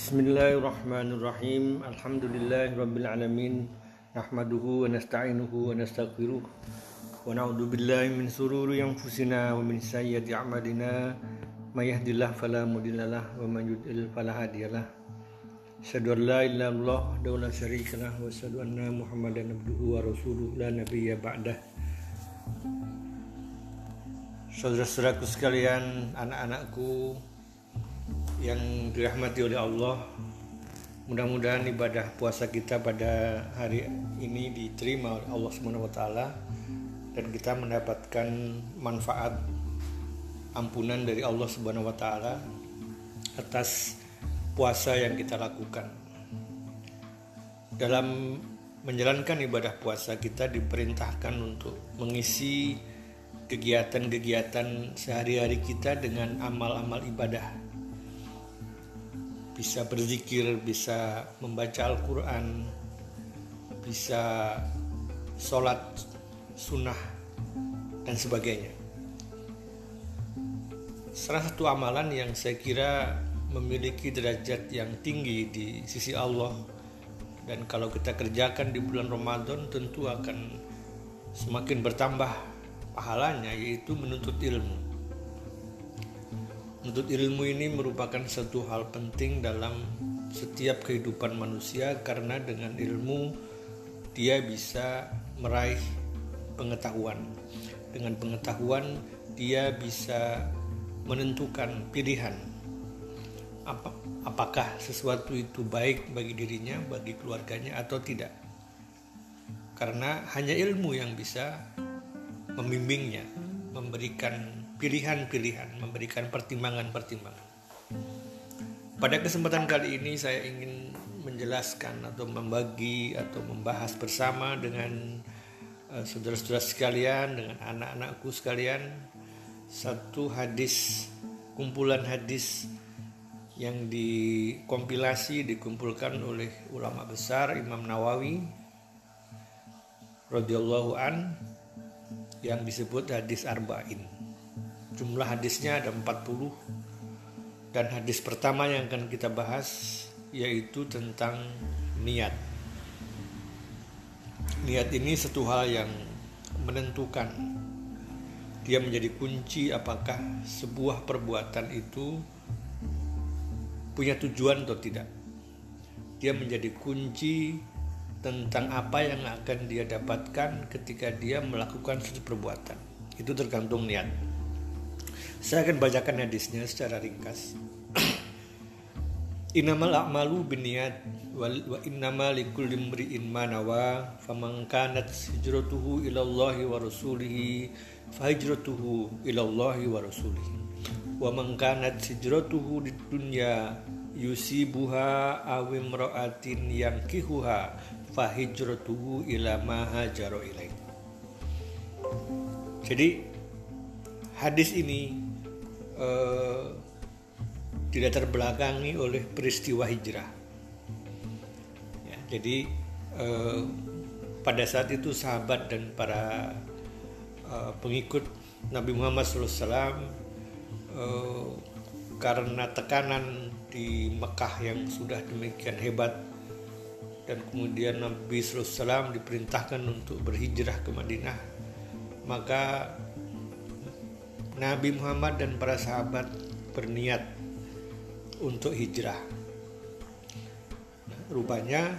Bismillahirrahmanirrahim. Alhamdulillahirabbil Nahmaduhu wa nasta'inuhu wa nastaghfiruh. Wa na'udzu billahi min sururi anfusina wa min sayyiati a'malina. May yahdihillahu fala mudhillalah wa man yudlil fala hadiyalah. Asyhadu an la ilaha illallah wa la syarika wa asyhadu anna Muhammadan abduhu wa rasuluhu la nabiyya ba'dah. Saudara-saudaraku sekalian, anak-anakku yang dirahmati oleh Allah, mudah-mudahan ibadah puasa kita pada hari ini diterima oleh Allah Subhanahu wa taala dan kita mendapatkan manfaat ampunan dari Allah Subhanahu wa taala atas puasa yang kita lakukan. Dalam menjalankan ibadah puasa kita diperintahkan untuk mengisi kegiatan-kegiatan sehari-hari kita dengan amal-amal ibadah. Bisa berzikir, bisa membaca Al-Quran, bisa sholat sunnah, dan sebagainya. Salah satu amalan yang saya kira memiliki derajat yang tinggi di sisi Allah dan kalau kita kerjakan di bulan Ramadan tentu akan semakin bertambah pahalanya yaitu menuntut ilmu. Menuntut ilmu ini merupakan satu hal penting dalam setiap kehidupan manusia karena dengan ilmu dia bisa meraih pengetahuan. Dengan pengetahuan dia bisa menentukan pilihan apa, apakah sesuatu itu baik bagi dirinya, bagi keluarganya atau tidak. Karena hanya ilmu yang bisa membimbingnya, memberikan pilihan-pilihan, memberikan pertimbangan-pertimbangan. Pada kesempatan kali ini saya ingin menjelaskan atau membagi atau membahas bersama dengan uh, saudara-saudara sekalian, dengan anak-anakku sekalian satu hadis kumpulan hadis yang dikompilasi dikumpulkan oleh ulama besar Imam Nawawi radhiyallahu an yang disebut hadis arba'in. Jumlah hadisnya ada 40 dan hadis pertama yang akan kita bahas yaitu tentang niat. Niat ini satu hal yang menentukan dia menjadi kunci apakah sebuah perbuatan itu punya tujuan atau tidak. Dia menjadi kunci tentang apa yang akan dia dapatkan ketika dia melakukan suatu perbuatan. Itu tergantung niat. Saya akan bacakan hadisnya secara ringkas. Innamal a'malu binniyat wa innama likulli imri'in ma nawa faman kanat hijratuhu ila Allah wa rasulihi fahijratuhu ila Allah wa rasulihi wa man kanat hijratuhu di dunya yusibuha aw imra'atin yankihuha fahijratuhu ila ma hajara ilaih. Jadi hadis ini uh, tidak terbelakangi oleh peristiwa hijrah. Ya, jadi uh, pada saat itu sahabat dan para uh, pengikut Nabi Muhammad SAW uh, karena tekanan di Mekah yang sudah demikian hebat dan kemudian Nabi SAW diperintahkan untuk berhijrah ke Madinah maka Nabi Muhammad dan para sahabat berniat untuk hijrah. Nah, rupanya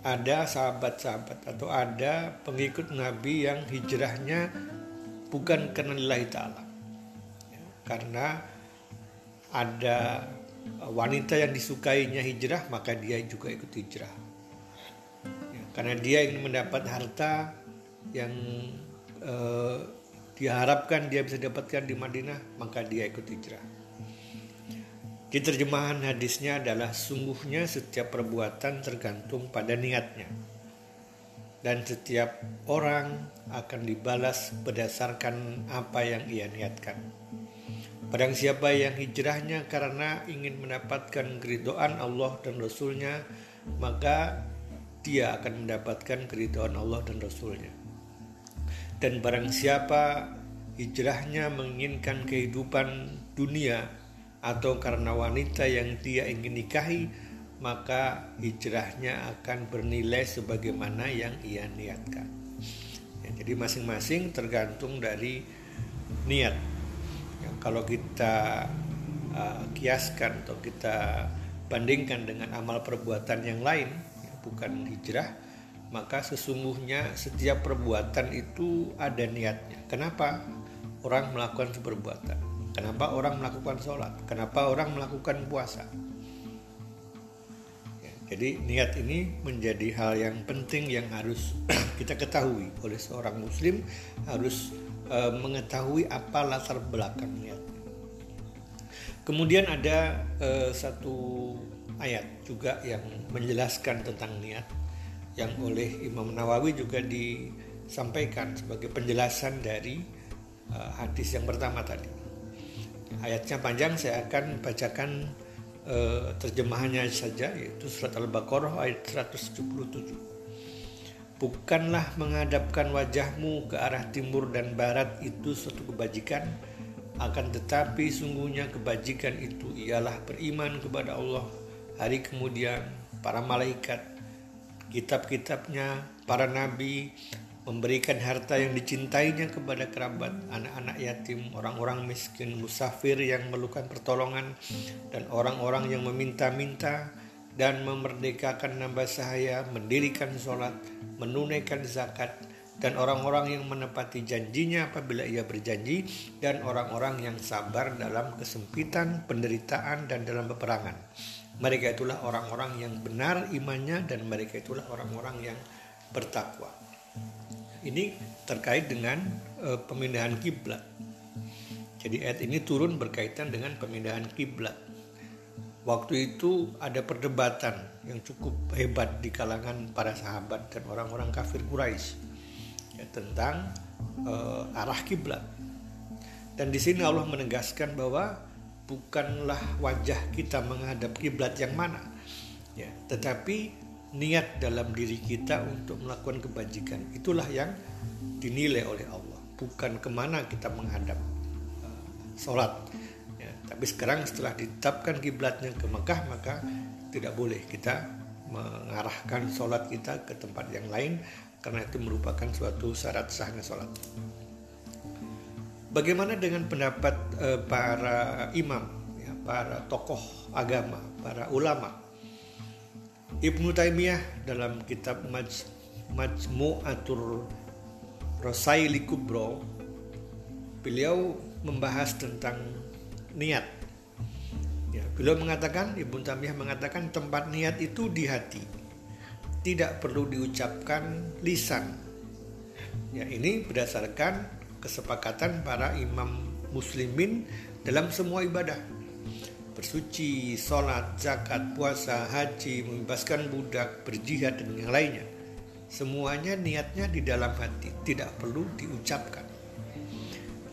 ada sahabat-sahabat atau ada pengikut Nabi yang hijrahnya bukan karena lillahi ta'ala. Ya, karena ada wanita yang disukainya hijrah maka dia juga ikut hijrah. Ya, karena dia ingin mendapat harta yang eh, diharapkan dia bisa dapatkan di Madinah maka dia ikut hijrah di terjemahan hadisnya adalah sungguhnya setiap perbuatan tergantung pada niatnya dan setiap orang akan dibalas berdasarkan apa yang ia niatkan. Padang siapa yang hijrahnya karena ingin mendapatkan keridoan Allah dan Rasulnya, maka dia akan mendapatkan keridoan Allah dan Rasulnya. Dan barang siapa hijrahnya menginginkan kehidupan dunia atau karena wanita yang dia ingin nikahi maka hijrahnya akan bernilai sebagaimana yang ia niatkan. Ya, jadi masing-masing tergantung dari niat. Ya, kalau kita uh, kiaskan atau kita bandingkan dengan amal perbuatan yang lain ya, bukan hijrah maka sesungguhnya setiap perbuatan itu ada niatnya kenapa orang melakukan perbuatan Kenapa orang melakukan sholat? Kenapa orang melakukan puasa? Ya, jadi niat ini menjadi hal yang penting yang harus kita ketahui oleh seorang muslim harus e, mengetahui apa latar belakang niat. Kemudian ada e, satu ayat juga yang menjelaskan tentang niat yang oleh Imam Nawawi juga disampaikan sebagai penjelasan dari e, hadis yang pertama tadi. Ayatnya panjang saya akan bacakan uh, terjemahannya saja yaitu surat Al-Baqarah ayat 177 Bukanlah menghadapkan wajahmu ke arah timur dan barat itu suatu kebajikan akan tetapi sungguhnya kebajikan itu ialah beriman kepada Allah. Hari kemudian para malaikat kitab-kitabnya para nabi memberikan harta yang dicintainya kepada kerabat, anak-anak yatim, orang-orang miskin, musafir yang memerlukan pertolongan, dan orang-orang yang meminta-minta dan memerdekakan nambah sahaya, mendirikan sholat, menunaikan zakat, dan orang-orang yang menepati janjinya apabila ia berjanji, dan orang-orang yang sabar dalam kesempitan, penderitaan, dan dalam peperangan. Mereka itulah orang-orang yang benar imannya, dan mereka itulah orang-orang yang bertakwa. Ini terkait dengan e, pemindahan kiblat. Jadi ayat ini turun berkaitan dengan pemindahan kiblat. Waktu itu ada perdebatan yang cukup hebat di kalangan para sahabat dan orang-orang kafir Quraisy ya, tentang e, arah kiblat. Dan di sini Allah menegaskan bahwa bukanlah wajah kita menghadap kiblat yang mana, ya, tetapi niat dalam diri kita untuk melakukan kebajikan. Itulah yang dinilai oleh Allah. Bukan ke mana kita menghadap uh, sholat ya, tapi sekarang setelah ditetapkan kiblatnya ke Mekah maka tidak boleh kita mengarahkan sholat kita ke tempat yang lain karena itu merupakan suatu syarat sahnya sholat bagaimana dengan pendapat uh, para imam ya, para tokoh agama para ulama Ibnu Taimiyah dalam kitab Maj Majmu'atur Rasaili Kubro beliau membahas tentang niat. Ya, beliau mengatakan Ibnu Taimiyah mengatakan tempat niat itu di hati. Tidak perlu diucapkan lisan. Ya, ini berdasarkan kesepakatan para imam muslimin dalam semua ibadah bersuci, sholat, zakat, puasa, haji, membebaskan budak, berjihad, dan yang lainnya. Semuanya niatnya di dalam hati, tidak perlu diucapkan.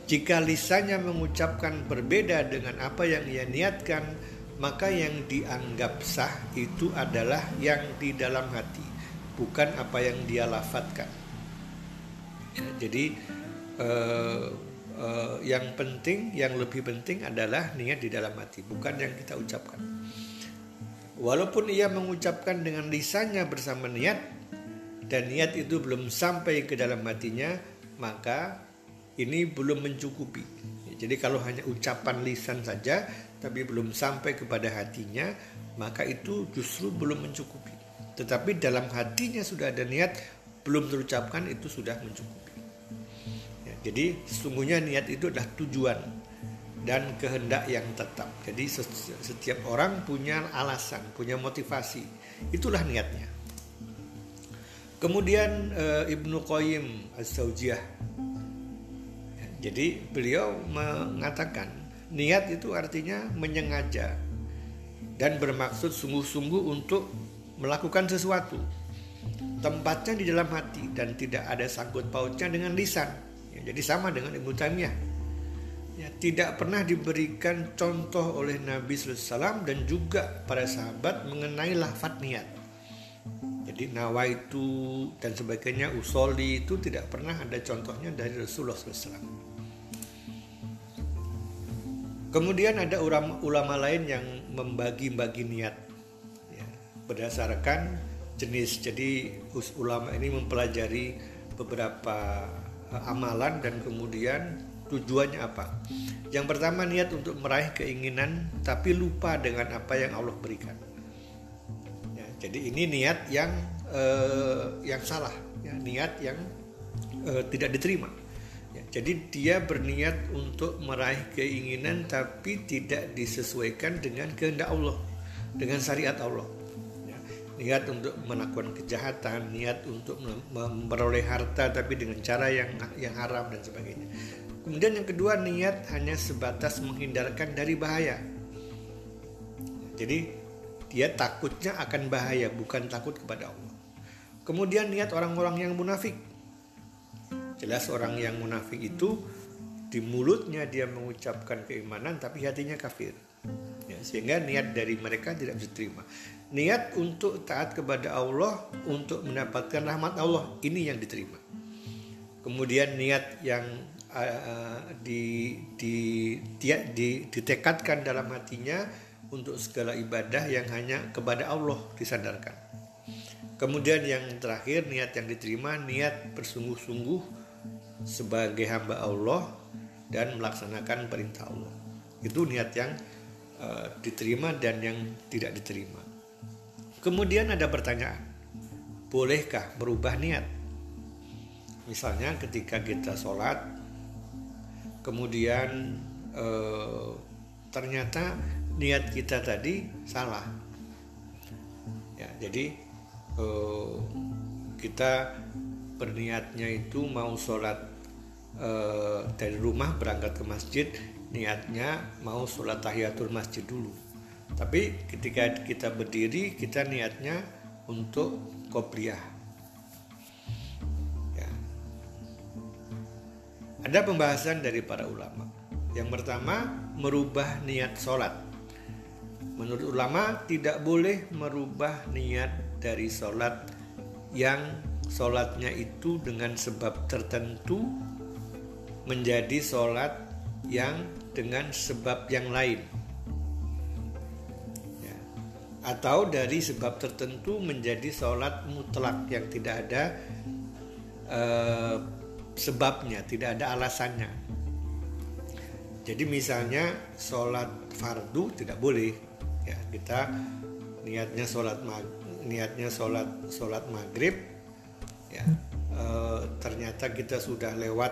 Jika lisannya mengucapkan berbeda dengan apa yang ia niatkan, maka yang dianggap sah itu adalah yang di dalam hati, bukan apa yang dia lafatkan. Ya, jadi eh, uh, yang penting, yang lebih penting adalah niat di dalam hati, bukan yang kita ucapkan. Walaupun ia mengucapkan dengan lisannya bersama niat dan niat itu belum sampai ke dalam hatinya, maka ini belum mencukupi. Jadi kalau hanya ucapan lisan saja tapi belum sampai kepada hatinya, maka itu justru belum mencukupi. Tetapi dalam hatinya sudah ada niat, belum terucapkan itu sudah mencukupi. Jadi sesungguhnya niat itu adalah tujuan dan kehendak yang tetap. Jadi setiap orang punya alasan, punya motivasi. Itulah niatnya. Kemudian e, Ibnu Qayyim Az-Zaujiyah. Jadi beliau mengatakan niat itu artinya menyengaja dan bermaksud sungguh-sungguh untuk melakukan sesuatu. Tempatnya di dalam hati dan tidak ada sangkut pautnya dengan lisan Ya, jadi sama dengan Ibnu Taimiyah. Ya, tidak pernah diberikan contoh oleh Nabi SAW dan juga para sahabat mengenai lafat niat. Jadi nawa itu dan sebagainya usoli itu tidak pernah ada contohnya dari Rasulullah SAW. Kemudian ada ulama, ulama lain yang membagi-bagi niat ya, berdasarkan jenis. Jadi ulama ini mempelajari beberapa amalan dan kemudian tujuannya apa. Yang pertama niat untuk meraih keinginan tapi lupa dengan apa yang Allah berikan. Ya, jadi ini niat yang uh, yang salah, ya, niat yang uh, tidak diterima. Jadi dia berniat untuk meraih keinginan tapi tidak disesuaikan dengan kehendak Allah, dengan syariat Allah. Niat untuk melakukan kejahatan, niat untuk memperoleh harta tapi dengan cara yang yang haram dan sebagainya. Kemudian yang kedua niat hanya sebatas menghindarkan dari bahaya. Jadi dia takutnya akan bahaya bukan takut kepada Allah. Kemudian niat orang-orang yang munafik Jelas orang yang munafik itu di mulutnya dia mengucapkan keimanan tapi hatinya kafir. Ya, sehingga niat dari mereka tidak diterima. Niat untuk taat kepada Allah untuk mendapatkan rahmat Allah ini yang diterima. Kemudian niat yang uh, di, di, di, di, ditekadkan dalam hatinya untuk segala ibadah yang hanya kepada Allah disandarkan. Kemudian yang terakhir niat yang diterima niat bersungguh-sungguh sebagai hamba Allah dan melaksanakan perintah Allah. Itu niat yang uh, diterima dan yang tidak diterima. Kemudian ada pertanyaan, bolehkah merubah niat? Misalnya ketika kita sholat, kemudian uh, ternyata niat kita tadi salah. Ya, jadi uh, kita berniatnya itu mau sholat uh, dari rumah berangkat ke masjid niatnya mau sholat tahiyatul masjid dulu tapi ketika kita berdiri kita niatnya untuk kopiah ya. ada pembahasan dari para ulama yang pertama merubah niat sholat menurut ulama tidak boleh merubah niat dari sholat yang sholatnya itu dengan sebab tertentu menjadi sholat yang dengan sebab yang lain. Atau dari sebab tertentu menjadi sholat mutlak yang tidak ada eh, sebabnya tidak ada alasannya. Jadi misalnya sholat fardu tidak boleh ya. Kita niatnya sholat niatnya sholat sholat maghrib ya. E, ternyata kita sudah lewat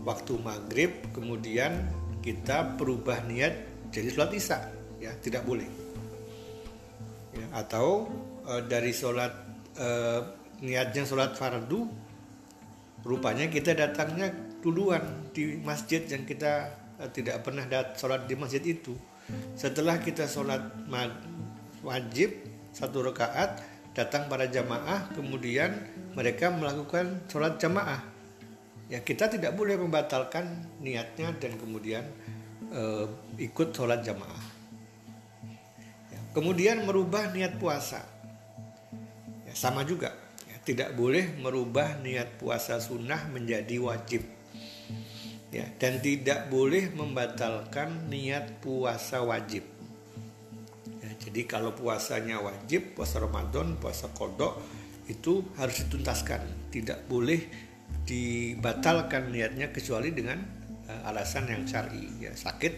waktu maghrib kemudian kita berubah niat jadi sholat isya ya. Tidak boleh ya, atau e, dari sholat e, niatnya sholat fardu rupanya kita datangnya duluan di masjid yang kita e, tidak pernah dat sholat di masjid itu setelah kita sholat wajib satu rakaat datang para jamaah kemudian mereka melakukan sholat jamaah ya kita tidak boleh membatalkan niatnya dan kemudian uh, ikut sholat jamaah. Kemudian merubah niat puasa, ya, sama juga. Ya, tidak boleh merubah niat puasa sunnah menjadi wajib. Ya, dan tidak boleh membatalkan niat puasa wajib. Ya, jadi kalau puasanya wajib, puasa Ramadan, puasa kodok itu harus dituntaskan, tidak boleh dibatalkan niatnya kecuali dengan uh, alasan yang syar'i ya sakit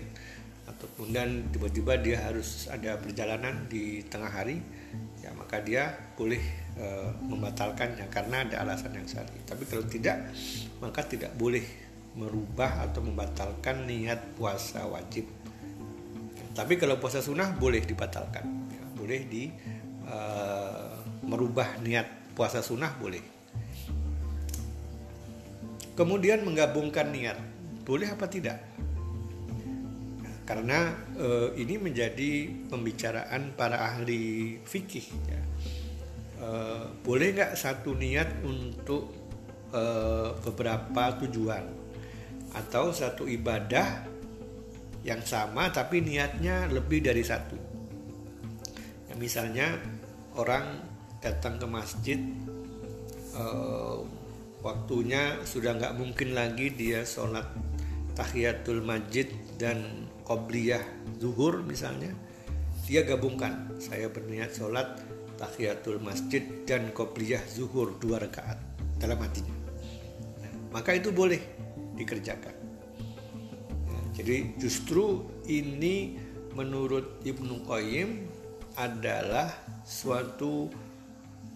ataupun dan tiba-tiba dia harus ada perjalanan di tengah hari ya maka dia boleh uh, membatalkannya karena ada alasan yang syar'i tapi kalau tidak maka tidak boleh merubah atau membatalkan niat puasa wajib. Tapi kalau puasa sunnah boleh dibatalkan ya, boleh di uh, merubah niat puasa sunnah boleh. Kemudian menggabungkan niat boleh apa tidak karena eh, ini menjadi pembicaraan para ahli fikih ya. eh, boleh nggak satu niat untuk eh, beberapa tujuan atau satu ibadah yang sama tapi niatnya lebih dari satu ya, misalnya orang datang ke masjid eh, waktunya sudah nggak mungkin lagi dia sholat tahiyatul masjid dan qobliyah zuhur misalnya dia gabungkan. Saya berniat sholat tahiyatul masjid dan qobliyah zuhur dua rakaat dalam hatinya. Nah, maka itu boleh dikerjakan. Nah, jadi justru ini menurut Ibnu Qayyim adalah suatu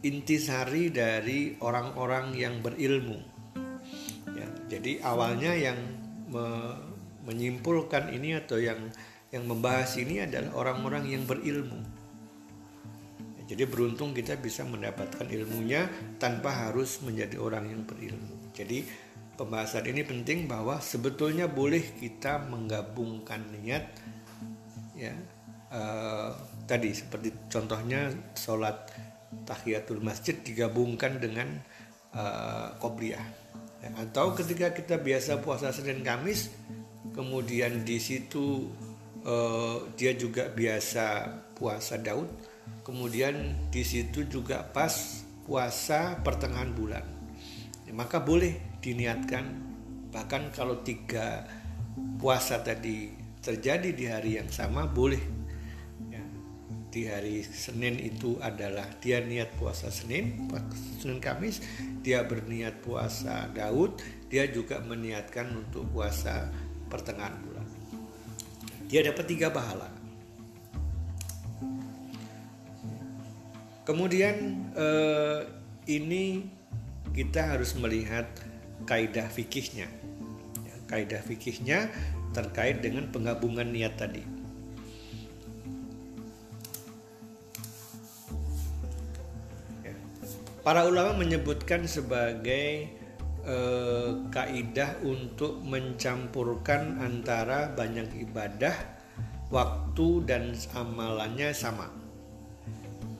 intisari dari orang-orang yang berilmu. Ya, jadi awalnya yang menyimpulkan ini atau yang yang membahas ini adalah orang-orang yang berilmu. Jadi beruntung kita bisa mendapatkan ilmunya tanpa harus menjadi orang yang berilmu. Jadi pembahasan ini penting bahwa sebetulnya boleh kita menggabungkan niat ya uh, tadi seperti contohnya sholat tahiyatul masjid digabungkan dengan ya, atau ketika kita biasa puasa Senin Kamis kemudian di situ uh, dia juga biasa puasa Daud. Kemudian di situ juga pas puasa pertengahan bulan. Ya, maka boleh diniatkan. Bahkan kalau tiga puasa tadi terjadi di hari yang sama boleh. Ya, di hari Senin itu adalah dia niat puasa Senin Senin Kamis dia berniat puasa Daud dia juga meniatkan untuk puasa pertengahan bulan. Dia dapat tiga pahala. Kemudian eh, ini kita harus melihat kaidah fikihnya. Ya, kaidah fikihnya terkait dengan penggabungan niat tadi. Ya. Para ulama menyebutkan sebagai eh, kaidah untuk mencampurkan antara banyak ibadah, waktu dan amalannya sama.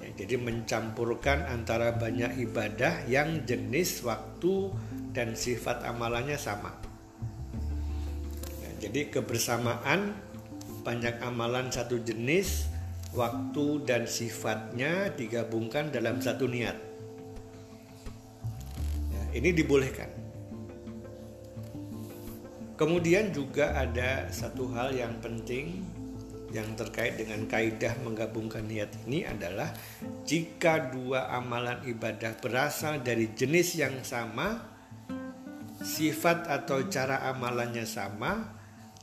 Ya, jadi mencampurkan antara banyak ibadah yang jenis waktu dan sifat amalannya sama. Ya, jadi kebersamaan banyak amalan satu jenis, waktu dan sifatnya digabungkan dalam satu niat. Ini dibolehkan. Kemudian juga ada satu hal yang penting yang terkait dengan kaidah menggabungkan niat ini adalah jika dua amalan ibadah berasal dari jenis yang sama, sifat atau cara amalannya sama,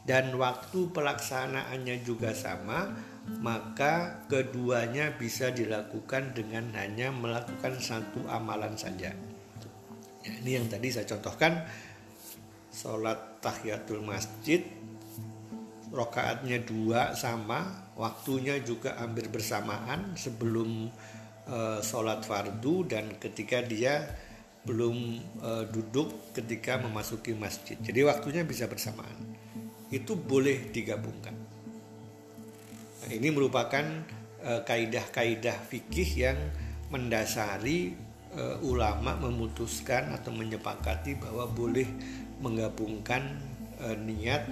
dan waktu pelaksanaannya juga sama, maka keduanya bisa dilakukan dengan hanya melakukan satu amalan saja. Ya, ini yang tadi saya contohkan sholat tahiyatul masjid rokaatnya dua sama waktunya juga hampir bersamaan sebelum uh, sholat fardu dan ketika dia belum uh, duduk ketika memasuki masjid. Jadi waktunya bisa bersamaan. Itu boleh digabungkan. Nah, ini merupakan uh, kaidah-kaidah fikih yang mendasari ulama memutuskan atau menyepakati bahwa boleh menggabungkan uh, niat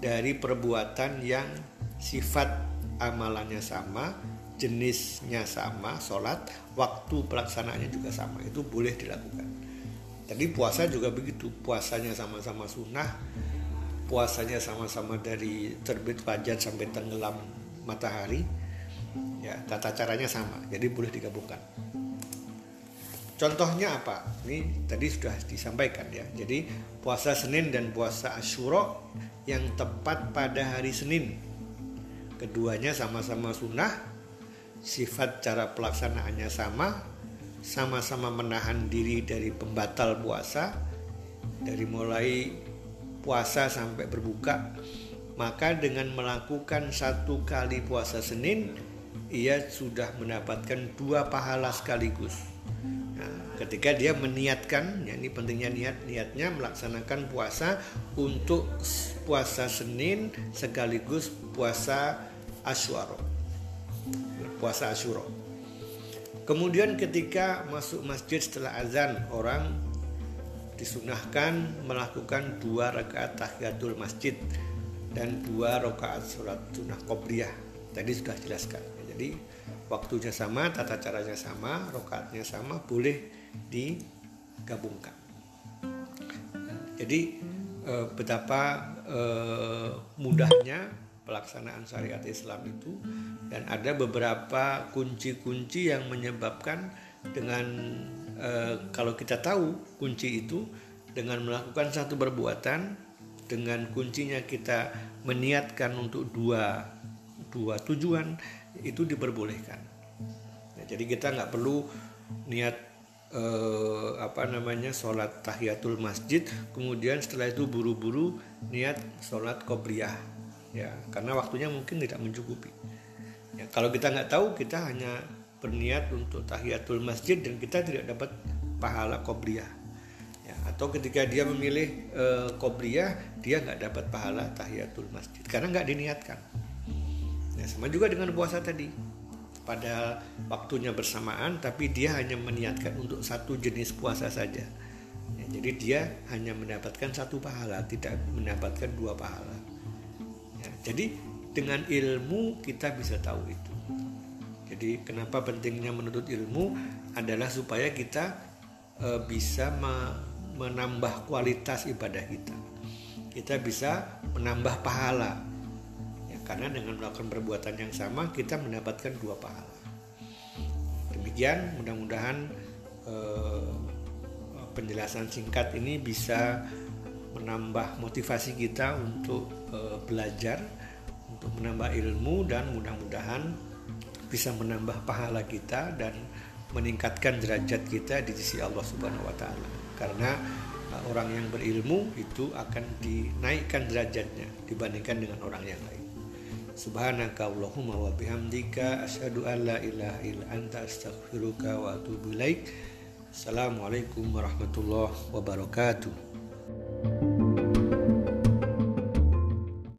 dari perbuatan yang sifat amalannya sama, jenisnya sama, sholat, waktu pelaksanaannya juga sama, itu boleh dilakukan. Tadi puasa juga begitu, puasanya sama-sama sunnah, puasanya sama-sama dari terbit fajar sampai tenggelam matahari, ya tata caranya sama, jadi boleh digabungkan. Contohnya apa? Ini tadi sudah disampaikan ya. Jadi puasa Senin dan puasa Asyura yang tepat pada hari Senin. Keduanya sama-sama sunnah, sifat cara pelaksanaannya sama, sama-sama menahan diri dari pembatal puasa, dari mulai puasa sampai berbuka. Maka dengan melakukan satu kali puasa Senin, ia sudah mendapatkan dua pahala sekaligus ketika dia meniatkan ya ini pentingnya niat niatnya melaksanakan puasa untuk puasa Senin sekaligus puasa Asyura. Puasa Asyura. Kemudian ketika masuk masjid setelah azan orang disunahkan melakukan dua rakaat tahiyatul masjid dan dua rakaat surat sunnah qobliyah. Tadi sudah jelaskan. Jadi waktunya sama tata caranya sama rokaatnya sama boleh digabungkan. Jadi eh, betapa eh, mudahnya pelaksanaan syariat Islam itu dan ada beberapa kunci-kunci yang menyebabkan dengan eh, kalau kita tahu kunci itu dengan melakukan satu perbuatan dengan kuncinya kita meniatkan untuk dua dua tujuan itu diperbolehkan. Nah, jadi kita nggak perlu niat eh, apa namanya sholat tahiyatul masjid kemudian setelah itu buru-buru niat sholat qobliyah. Ya karena waktunya mungkin tidak mencukupi. Ya, kalau kita nggak tahu kita hanya berniat untuk tahiyatul masjid dan kita tidak dapat pahala qobliyah. Ya, atau ketika dia memilih e, qobliyah dia nggak dapat pahala tahiyatul masjid. Karena nggak diniatkan ya, sama juga dengan puasa tadi. Pada waktunya bersamaan tapi dia hanya meniatkan untuk satu jenis puasa saja. Ya, jadi dia hanya mendapatkan satu pahala tidak mendapatkan dua pahala. Ya, jadi dengan ilmu kita bisa tahu itu. Jadi kenapa pentingnya menuntut ilmu adalah supaya kita e, bisa me, menambah kualitas ibadah kita. Kita bisa menambah pahala karena dengan melakukan perbuatan yang sama kita mendapatkan dua pahala. Demikian mudah-mudahan eh, penjelasan singkat ini bisa menambah motivasi kita untuk eh, belajar, untuk menambah ilmu dan mudah-mudahan bisa menambah pahala kita dan meningkatkan derajat kita di sisi Allah Subhanahu wa taala. Karena eh, orang yang berilmu itu akan dinaikkan derajatnya dibandingkan dengan orang yang lain. Subhanaka Allahumma wa bihamdika asyhadu an la ilaha illa anta astaghfiruka wa atubu ilaik. Assalamualaikum warahmatullahi wabarakatuh.